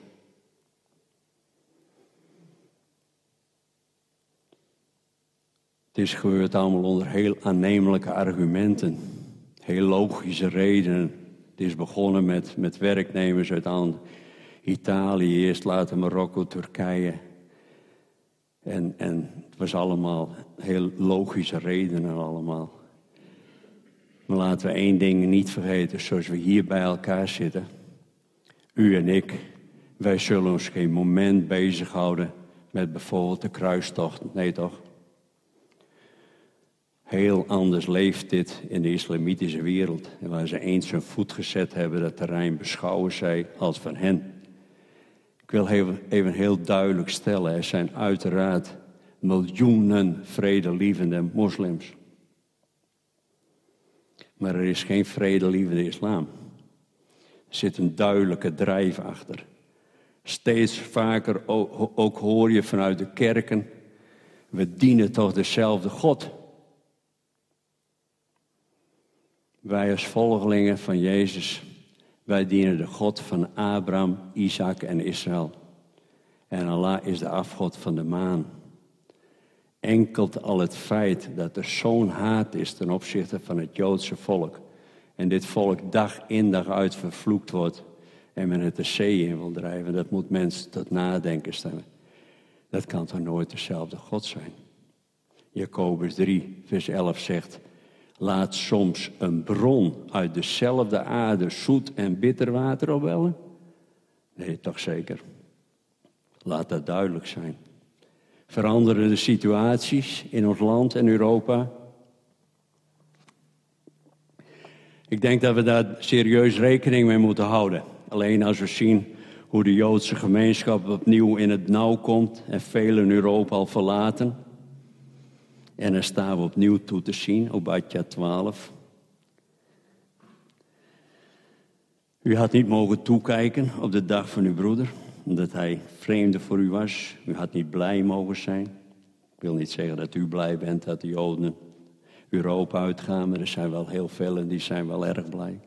Het is gebeurd allemaal onder heel aannemelijke argumenten, heel logische redenen. Het is begonnen met, met werknemers uit Italië, eerst later Marokko, Turkije. En, en het was allemaal heel logische redenen allemaal. Maar laten we één ding niet vergeten, zoals we hier bij elkaar zitten. U en ik, wij zullen ons geen moment bezighouden met bijvoorbeeld de kruistocht. Nee toch? Heel anders leeft dit in de islamitische wereld. En waar ze eens hun voet gezet hebben, dat terrein beschouwen zij als van hen. Ik wil even heel duidelijk stellen, er zijn uiteraard miljoenen vredelievende moslims. Maar er is geen vredelievende islam. Er zit een duidelijke drijf achter. Steeds vaker ook hoor je vanuit de kerken, we dienen toch dezelfde God. Wij als volgelingen van Jezus, wij dienen de God van Abraham, Isaac en Israël. En Allah is de afgod van de maan. Enkelt al het feit dat er zo'n haat is ten opzichte van het Joodse volk. En dit volk dag in dag uit vervloekt wordt. En men het de zee in wil drijven. Dat moet mensen tot nadenken stemmen. Dat kan toch nooit dezelfde God zijn. Jacobus 3, vers 11 zegt. Laat soms een bron uit dezelfde aarde zoet en bitter water opwellen? Nee, toch zeker. Laat dat duidelijk zijn. Veranderen de situaties in ons land en Europa? Ik denk dat we daar serieus rekening mee moeten houden. Alleen als we zien hoe de Joodse gemeenschap opnieuw in het nauw komt en velen Europa al verlaten En dan staan we opnieuw toe te zien, Obadja 12. U had niet mogen toekijken op de dag van uw broeder, omdat hij vreemde voor u was. U had niet blij mogen zijn. Ik wil niet zeggen dat u blij bent dat de Joden Europa uitgaan, maar er zijn wel heel veel en die zijn wel erg blij.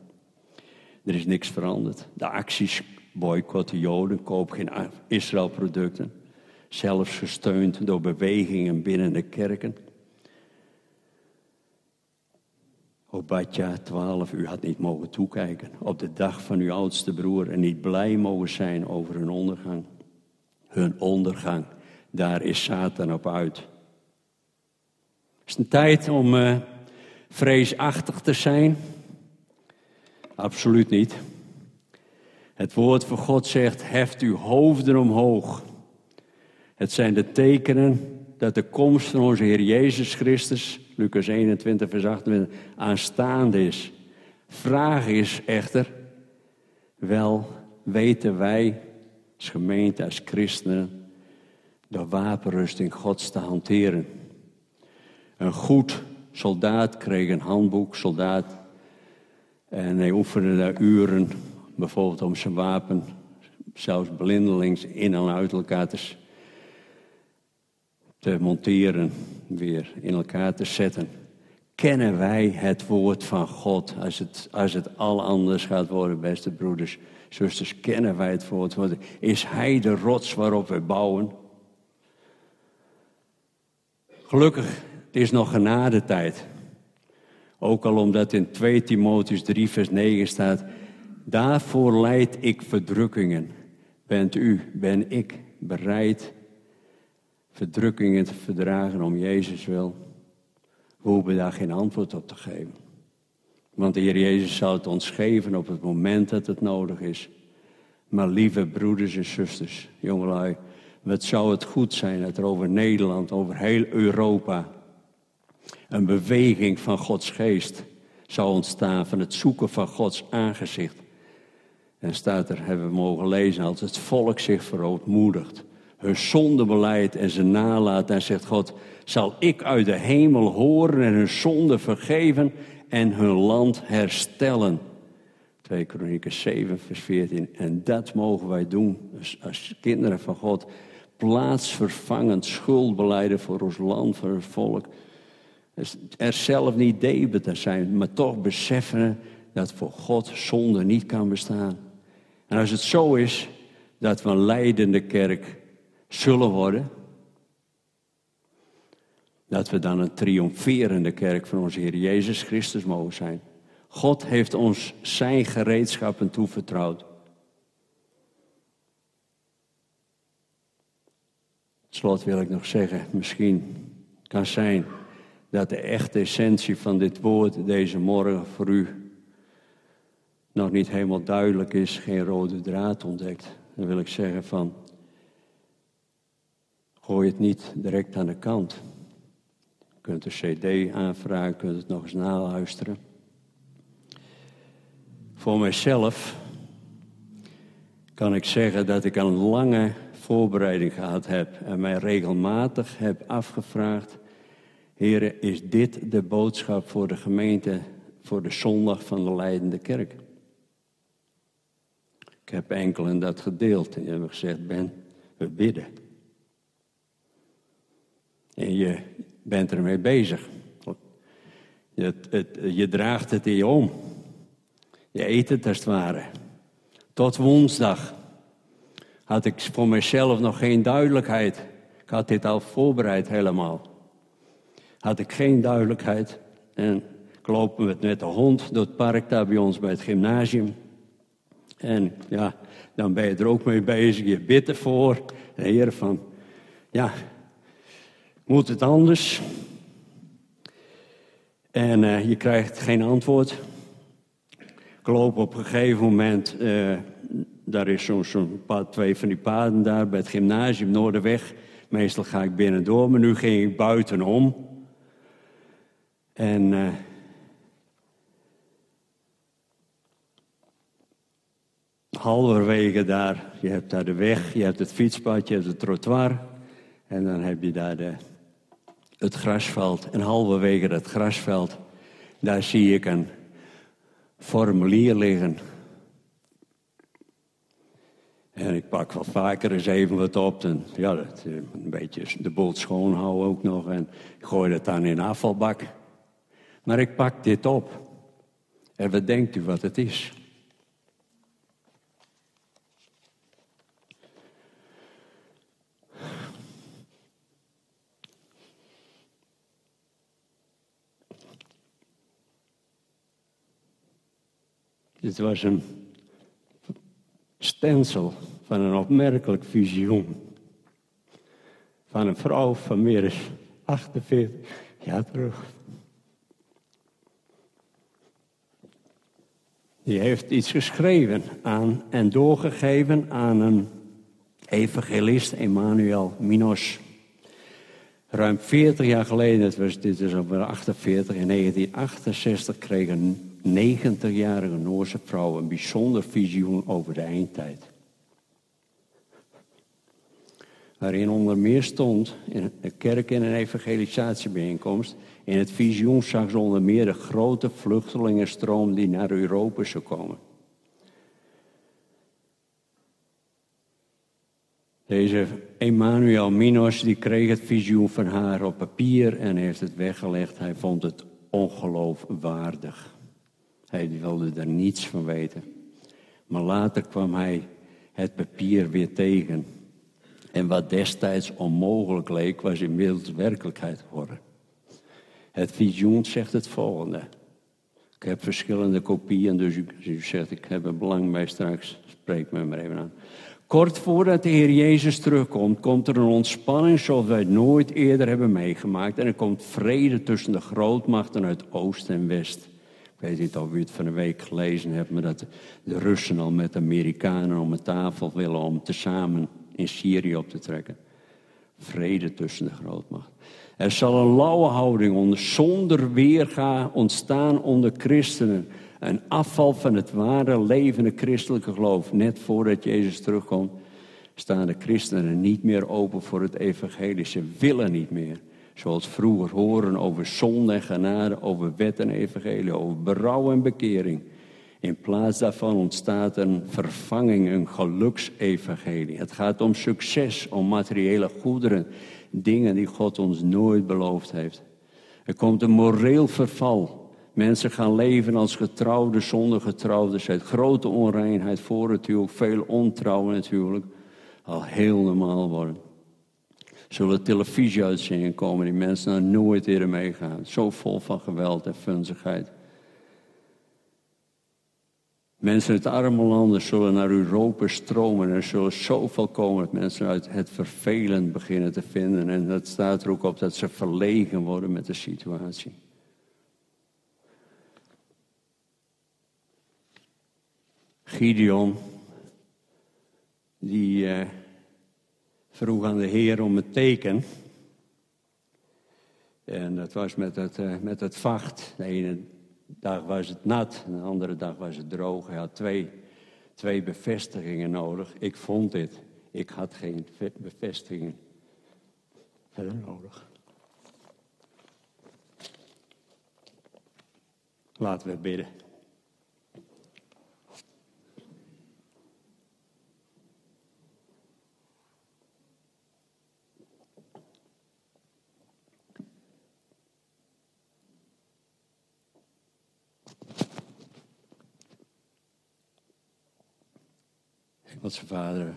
Er is niks veranderd. De acties boycotten Joden, koop geen Israël-producten. Zelfs gesteund door bewegingen binnen de kerken. Obadja 12, u had niet mogen toekijken op de dag van uw oudste broer en niet blij mogen zijn over hun ondergang. Hun ondergang, daar is Satan op uit. Het is een tijd om uh, vreesachtig te zijn? Absoluut niet. Het woord van God zegt, heft uw hoofden omhoog. Het zijn de tekenen dat de komst van onze Heer Jezus Christus, Lucas 21, vers 28, aanstaande is. Vraag is echter, wel weten wij als gemeente, als christenen, de wapenrusting Gods te hanteren. Een goed soldaat kreeg een handboek, soldaat, en hij oefende daar uren, bijvoorbeeld om zijn wapen, zelfs blindelings in en uit elkaar te te monteren, weer in elkaar te zetten. Kennen wij het woord van God als het, als het al anders gaat worden, beste broeders, zusters? Kennen wij het woord van Is Hij de rots waarop we bouwen? Gelukkig, het is nog genadetijd. Ook al omdat in 2 Timotheus 3 vers 9 staat, daarvoor leid ik verdrukkingen. Bent u, ben ik bereid verdrukkingen te verdragen om Jezus wil. We hoeven daar geen antwoord op te geven. Want de Heer Jezus zal het ons geven op het moment dat het nodig is. Maar lieve broeders en zusters, jongelui, wat zou het goed zijn dat er over Nederland, over heel Europa, een beweging van Gods geest zou ontstaan, van het zoeken van Gods aangezicht. En staat er, hebben we mogen lezen, als het volk zich verootmoedigt hun zondebeleid en ze nalaat. En zegt God, zal ik uit de hemel horen en hun zonde vergeven en hun land herstellen. 2 Kronieken 7, vers 14. En dat mogen wij doen als kinderen van God. Plaatsvervangend schuldbeleiden voor ons land, voor het volk. Dus er zelf niet te zijn, maar toch beseffen dat voor God zonde niet kan bestaan. En als het zo is dat we een leidende kerk zullen worden. Dat we dan een triomferende kerk van onze Heer Jezus Christus mogen zijn. God heeft ons zijn gereedschappen toevertrouwd. Slot wil ik nog zeggen, misschien kan zijn dat de echte essentie van dit woord deze morgen voor u nog niet helemaal duidelijk is, geen rode draad ontdekt. Dan wil ik zeggen van, Gooi het niet direct aan de kant. Je kunt een cd aanvragen, je kunt het nog eens naluisteren. Voor mijzelf kan ik zeggen dat ik een lange voorbereiding gehad heb en mij regelmatig heb afgevraagd: Heren, is dit de boodschap voor de gemeente voor de zondag van de leidende kerk? Ik heb enkelen dat gedeeld en hebben gezegd: Ben, we bidden. En je bent ermee bezig. Je, het, je draagt het in je om. Je eet het als het ware. Tot woensdag had ik voor mezelf nog geen duidelijkheid. Ik had dit al voorbereid helemaal. Had ik geen duidelijkheid. En ik loop met, de hond door het park daar bij ons bij het gymnasium. En ja, dan ben je er ook mee bezig. Je bidt ervoor. De Heer van, ja, moet het anders? En uh, je krijgt geen antwoord. Ik loop op een gegeven moment, uh, daar is zo'n zo twee van die paden daar bij het gymnasium Noorderweg. Meestal ga ik binnendoor, maar nu ging ik buitenom. En uh, halverwege daar, je hebt daar de weg, je hebt het fietspad, je hebt het trottoir. En dan heb je daar de het grasveld. En halverwege dat grasveld, daar zie ik een formulier liggen. En ik pak wel vaker eens even wat op. En ja, eh, een beetje de boel schoonhouden ook nog. En ik gooi dat dan in afvalbak. Maar ik pak dit op. En wat denkt u wat het is? Dit was een stencil van een opmerkelijk visioen. Van een vrouw van meer dan 48 jaar terug. Die heeft iets geschreven aan en doorgegeven aan een evangelist, Emmanuel Minos. Ruim 40 jaar geleden, het was, dit is over 48, in 1968 kreeg een 90-jarige Noorse vrouw een bijzonder visioen over de eindtijd. Waarin onder meer stond, in de kerk in een evangelisatiebijeenkomst, in het visioen zag ze onder meer de grote vluchtelingenstroom die naar Europa zou komen. Deze Emmanuel Minos die kreeg het visioen van haar op papier en heeft het weggelegd. Hij vond het ongeloofwaardig. Hij wilde er niets van weten. Maar later kwam hij het papier weer tegen. En wat destijds onmogelijk leek, was inmiddels werkelijkheid geworden. Het visioen zegt het volgende. Ik heb verschillende kopieën, dus u, u zegt ik heb er belang bij straks. Spreek me maar even aan. Kort voordat de Heer Jezus terugkomt, komt er een ontspanning zoals wij nooit eerder hebben meegemaakt. En er komt vrede tussen de grootmachten uit Oost en West. Weet niet of u het van een week gelezen hebt, maar dat de Russen al met de Amerikanen om een tafel willen om tezamen in Syrië op te trekken. Vrede tussen de grootmacht. Er zal een lauwe houding onder, zonder weerga ontstaan onder christenen. Een afval van het ware levende christelijke geloof. Net voordat Jezus terugkomt, staan de christenen niet meer open voor het evangelie. Ze willen niet meer. Zoals vroeger horen over zonde en genade, over wet en evangelie, over berouw en bekering. In plaats daarvan ontstaat een vervanging, een geluksevangelie. Het gaat om succes, om materiële goederen, dingen die God ons nooit beloofd heeft. Er komt een moreel verval. Mensen gaan leven als getrouwde zonder getrouwde. Grote onreinheid voor het huwelijk, veel ontrouwen natuurlijk. Al heel normaal worden zullen televisieuitzendingen komen die mensen nou nooit eerder meegaan. Zo vol van geweld en funzigheid. Mensen uit arme landen zullen naar Europa stromen. En er zullen zoveel komen dat mensen uit het vervelend beginnen te vinden. En dat staat er ook op dat ze verlegen worden met de situatie. Gideon, die eh, vroeg aan de Heer om een teken. En dat was met het, uh, met het vacht. De ene dag was het nat, de andere dag was het droog. Hij had twee, twee bevestigingen nodig. Ik vond dit. Ik had geen bevestigingen verder nodig. Laten we bidden. Hemelse Vader,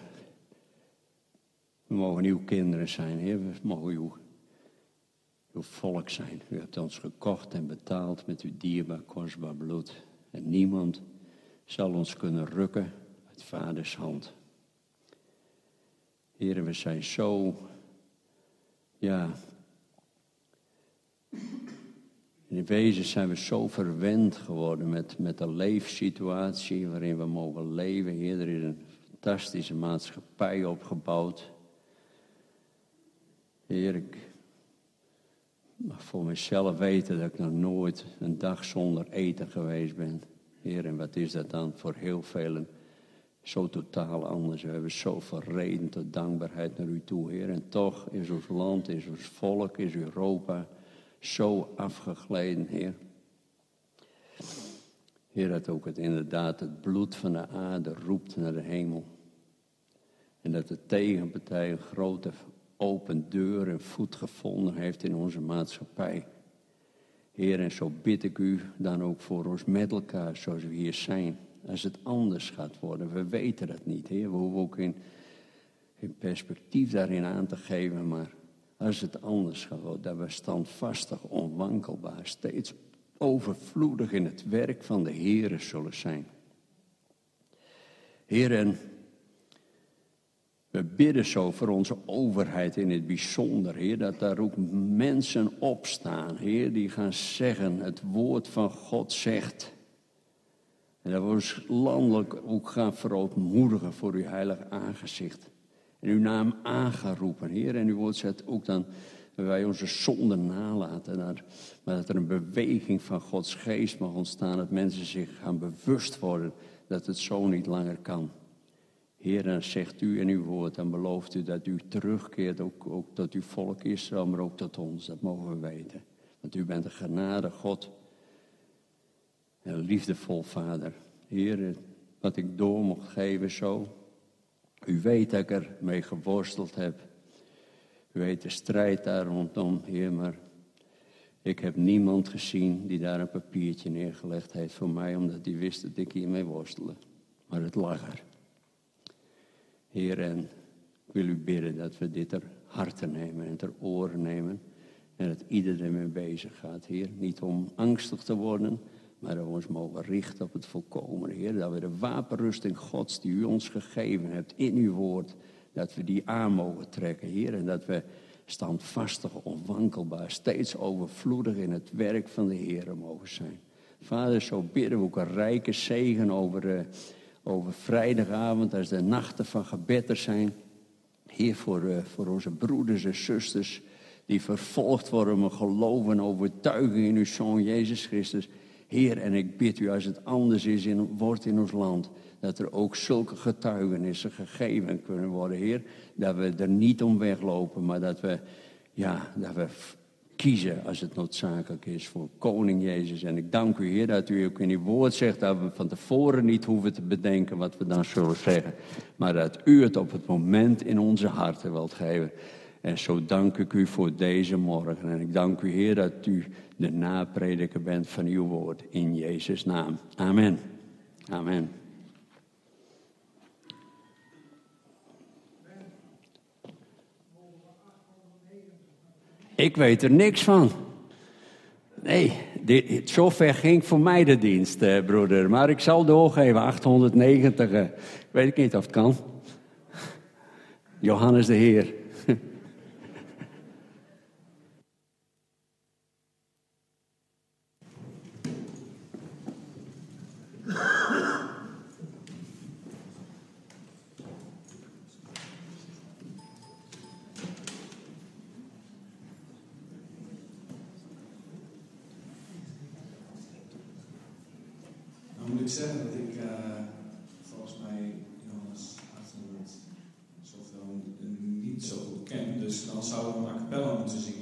we mogen uw kinderen zijn, Heer. We mogen uw, uw volk zijn. U hebt ons gekocht en betaald met uw dierbaar, kostbaar bloed. En niemand zal ons kunnen rukken uit vaders hand. Heer, we zijn zo, ja, in wezen zijn we zo verwend geworden met, met de leefsituatie waarin we mogen leven. Heer, er is een fantastische maatschappij opgebouwd. Heer, ik mag voor mezelf weten dat ik nog nooit een dag zonder eten geweest ben. Heer, en wat is dat dan voor heel velen? Zo totaal anders. We hebben zoveel reden tot dankbaarheid naar u toe, Heer. En toch is ons land, is ons volk, is Europa zo afgegleden, Heer. Heer, dat ook het inderdaad het bloed van de aarde roept naar de hemel. En dat de tegenpartij een grote open deur en voet gevonden heeft in onze maatschappij. Heer, en zo bid ik u dan ook voor ons met elkaar zoals we hier zijn. Als het anders gaat worden, we weten dat niet, Heer. We hoeven ook in perspectief daarin aan te geven, maar als het anders gaat worden, dat we standvastig, onwankelbaar, steeds overvloedig in het werk van de Heer zullen zijn. Heer, en we bidden zo voor onze overheid in het bijzonder, Heer, dat daar ook mensen opstaan, Heer, die gaan zeggen, het woord van God zegt. En dat we ons landelijk ook gaan verootmoedigen voor uw heilig aangezicht. En uw naam aangeroepen, Heer. En uw woord zegt ook dan wij onze zonden nalaten. Maar dat er een beweging van Gods geest mag ontstaan. Dat mensen zich gaan bewust worden dat het zo niet langer kan. Heer, dan zegt u in uw woord en belooft u dat u terugkeert ook, ook tot uw volk Israël, maar ook tot ons. Dat mogen we weten. Want u bent een genade God. Een liefdevol vader. Heer, wat ik door mocht geven zo. U weet dat ik er mee geworsteld heb. U weet de strijd daar rondom, Heer, maar ik heb niemand gezien die daar een papiertje neergelegd heeft voor mij, omdat die wist dat ik hiermee worstelde. Maar het lag er. Heer, en ik wil u bidden dat we dit ter harte nemen en ter oren nemen. En dat ieder ermee bezig gaat, Heer. Niet om angstig te worden, maar dat we ons mogen richten op het volkomen, Heer. Dat we de wapenrusting Gods die u ons gegeven hebt in uw woord, dat we die aan mogen trekken, Heer. En dat we standvastig, onwankelbaar, steeds overvloedig in het werk van de Heer mogen zijn. Vader, zo bidden we ook een rijke zegen over, uh, over vrijdagavond, als de nachten van gebed er zijn. Heer, voor, uh, voor onze broeders en zusters die vervolgd worden, maar geloven, overtuigen in uw Zoon Jezus Christus. Heer, en ik bid u als het anders is in, wordt in ons land, dat er ook zulke getuigenissen gegeven kunnen worden, Heer. Dat we er niet om weglopen, maar dat we, ja, dat we kiezen als het noodzakelijk is voor Koning Jezus. En ik dank u, Heer, dat u ook in uw woord zegt dat we van tevoren niet hoeven te bedenken wat we dan zullen zeggen. Maar dat u het op het moment in onze harten wilt geven. En zo dank ik u voor deze morgen. En ik dank u, Heer, dat u de naprediker bent van uw woord. In Jezus' naam. Amen. Amen. Ik weet er niks van. Nee, dit, zover ging voor mij de dienst, eh, broeder. Maar ik zal doorgeven, 890. Eh, weet ik niet of het kan. Johannes de Heer. Nou moet ik zeggen dat ik uh, volgens mij Johannes 800 zoveel niet zo goed ken. Dus dan zouden a cappella moeten zingen.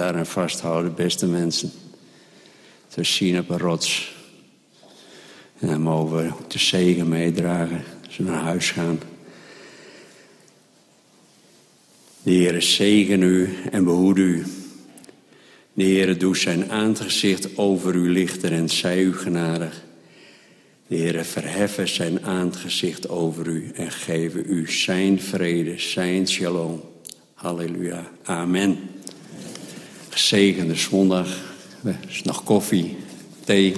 Daaraan vasthouden, beste mensen. Te zien op een rots. En dan mogen we de zegen meedragen als we naar huis gaan. De Heere zegen u en behoed u. De Heere doet zijn aangezicht over u lichten en zij u genadig. De Heere verheffen zijn aangezicht over u en geven u zijn vrede, zijn shalom. Halleluja. Amen. Gezegende zondag. Is nog koffie, thee.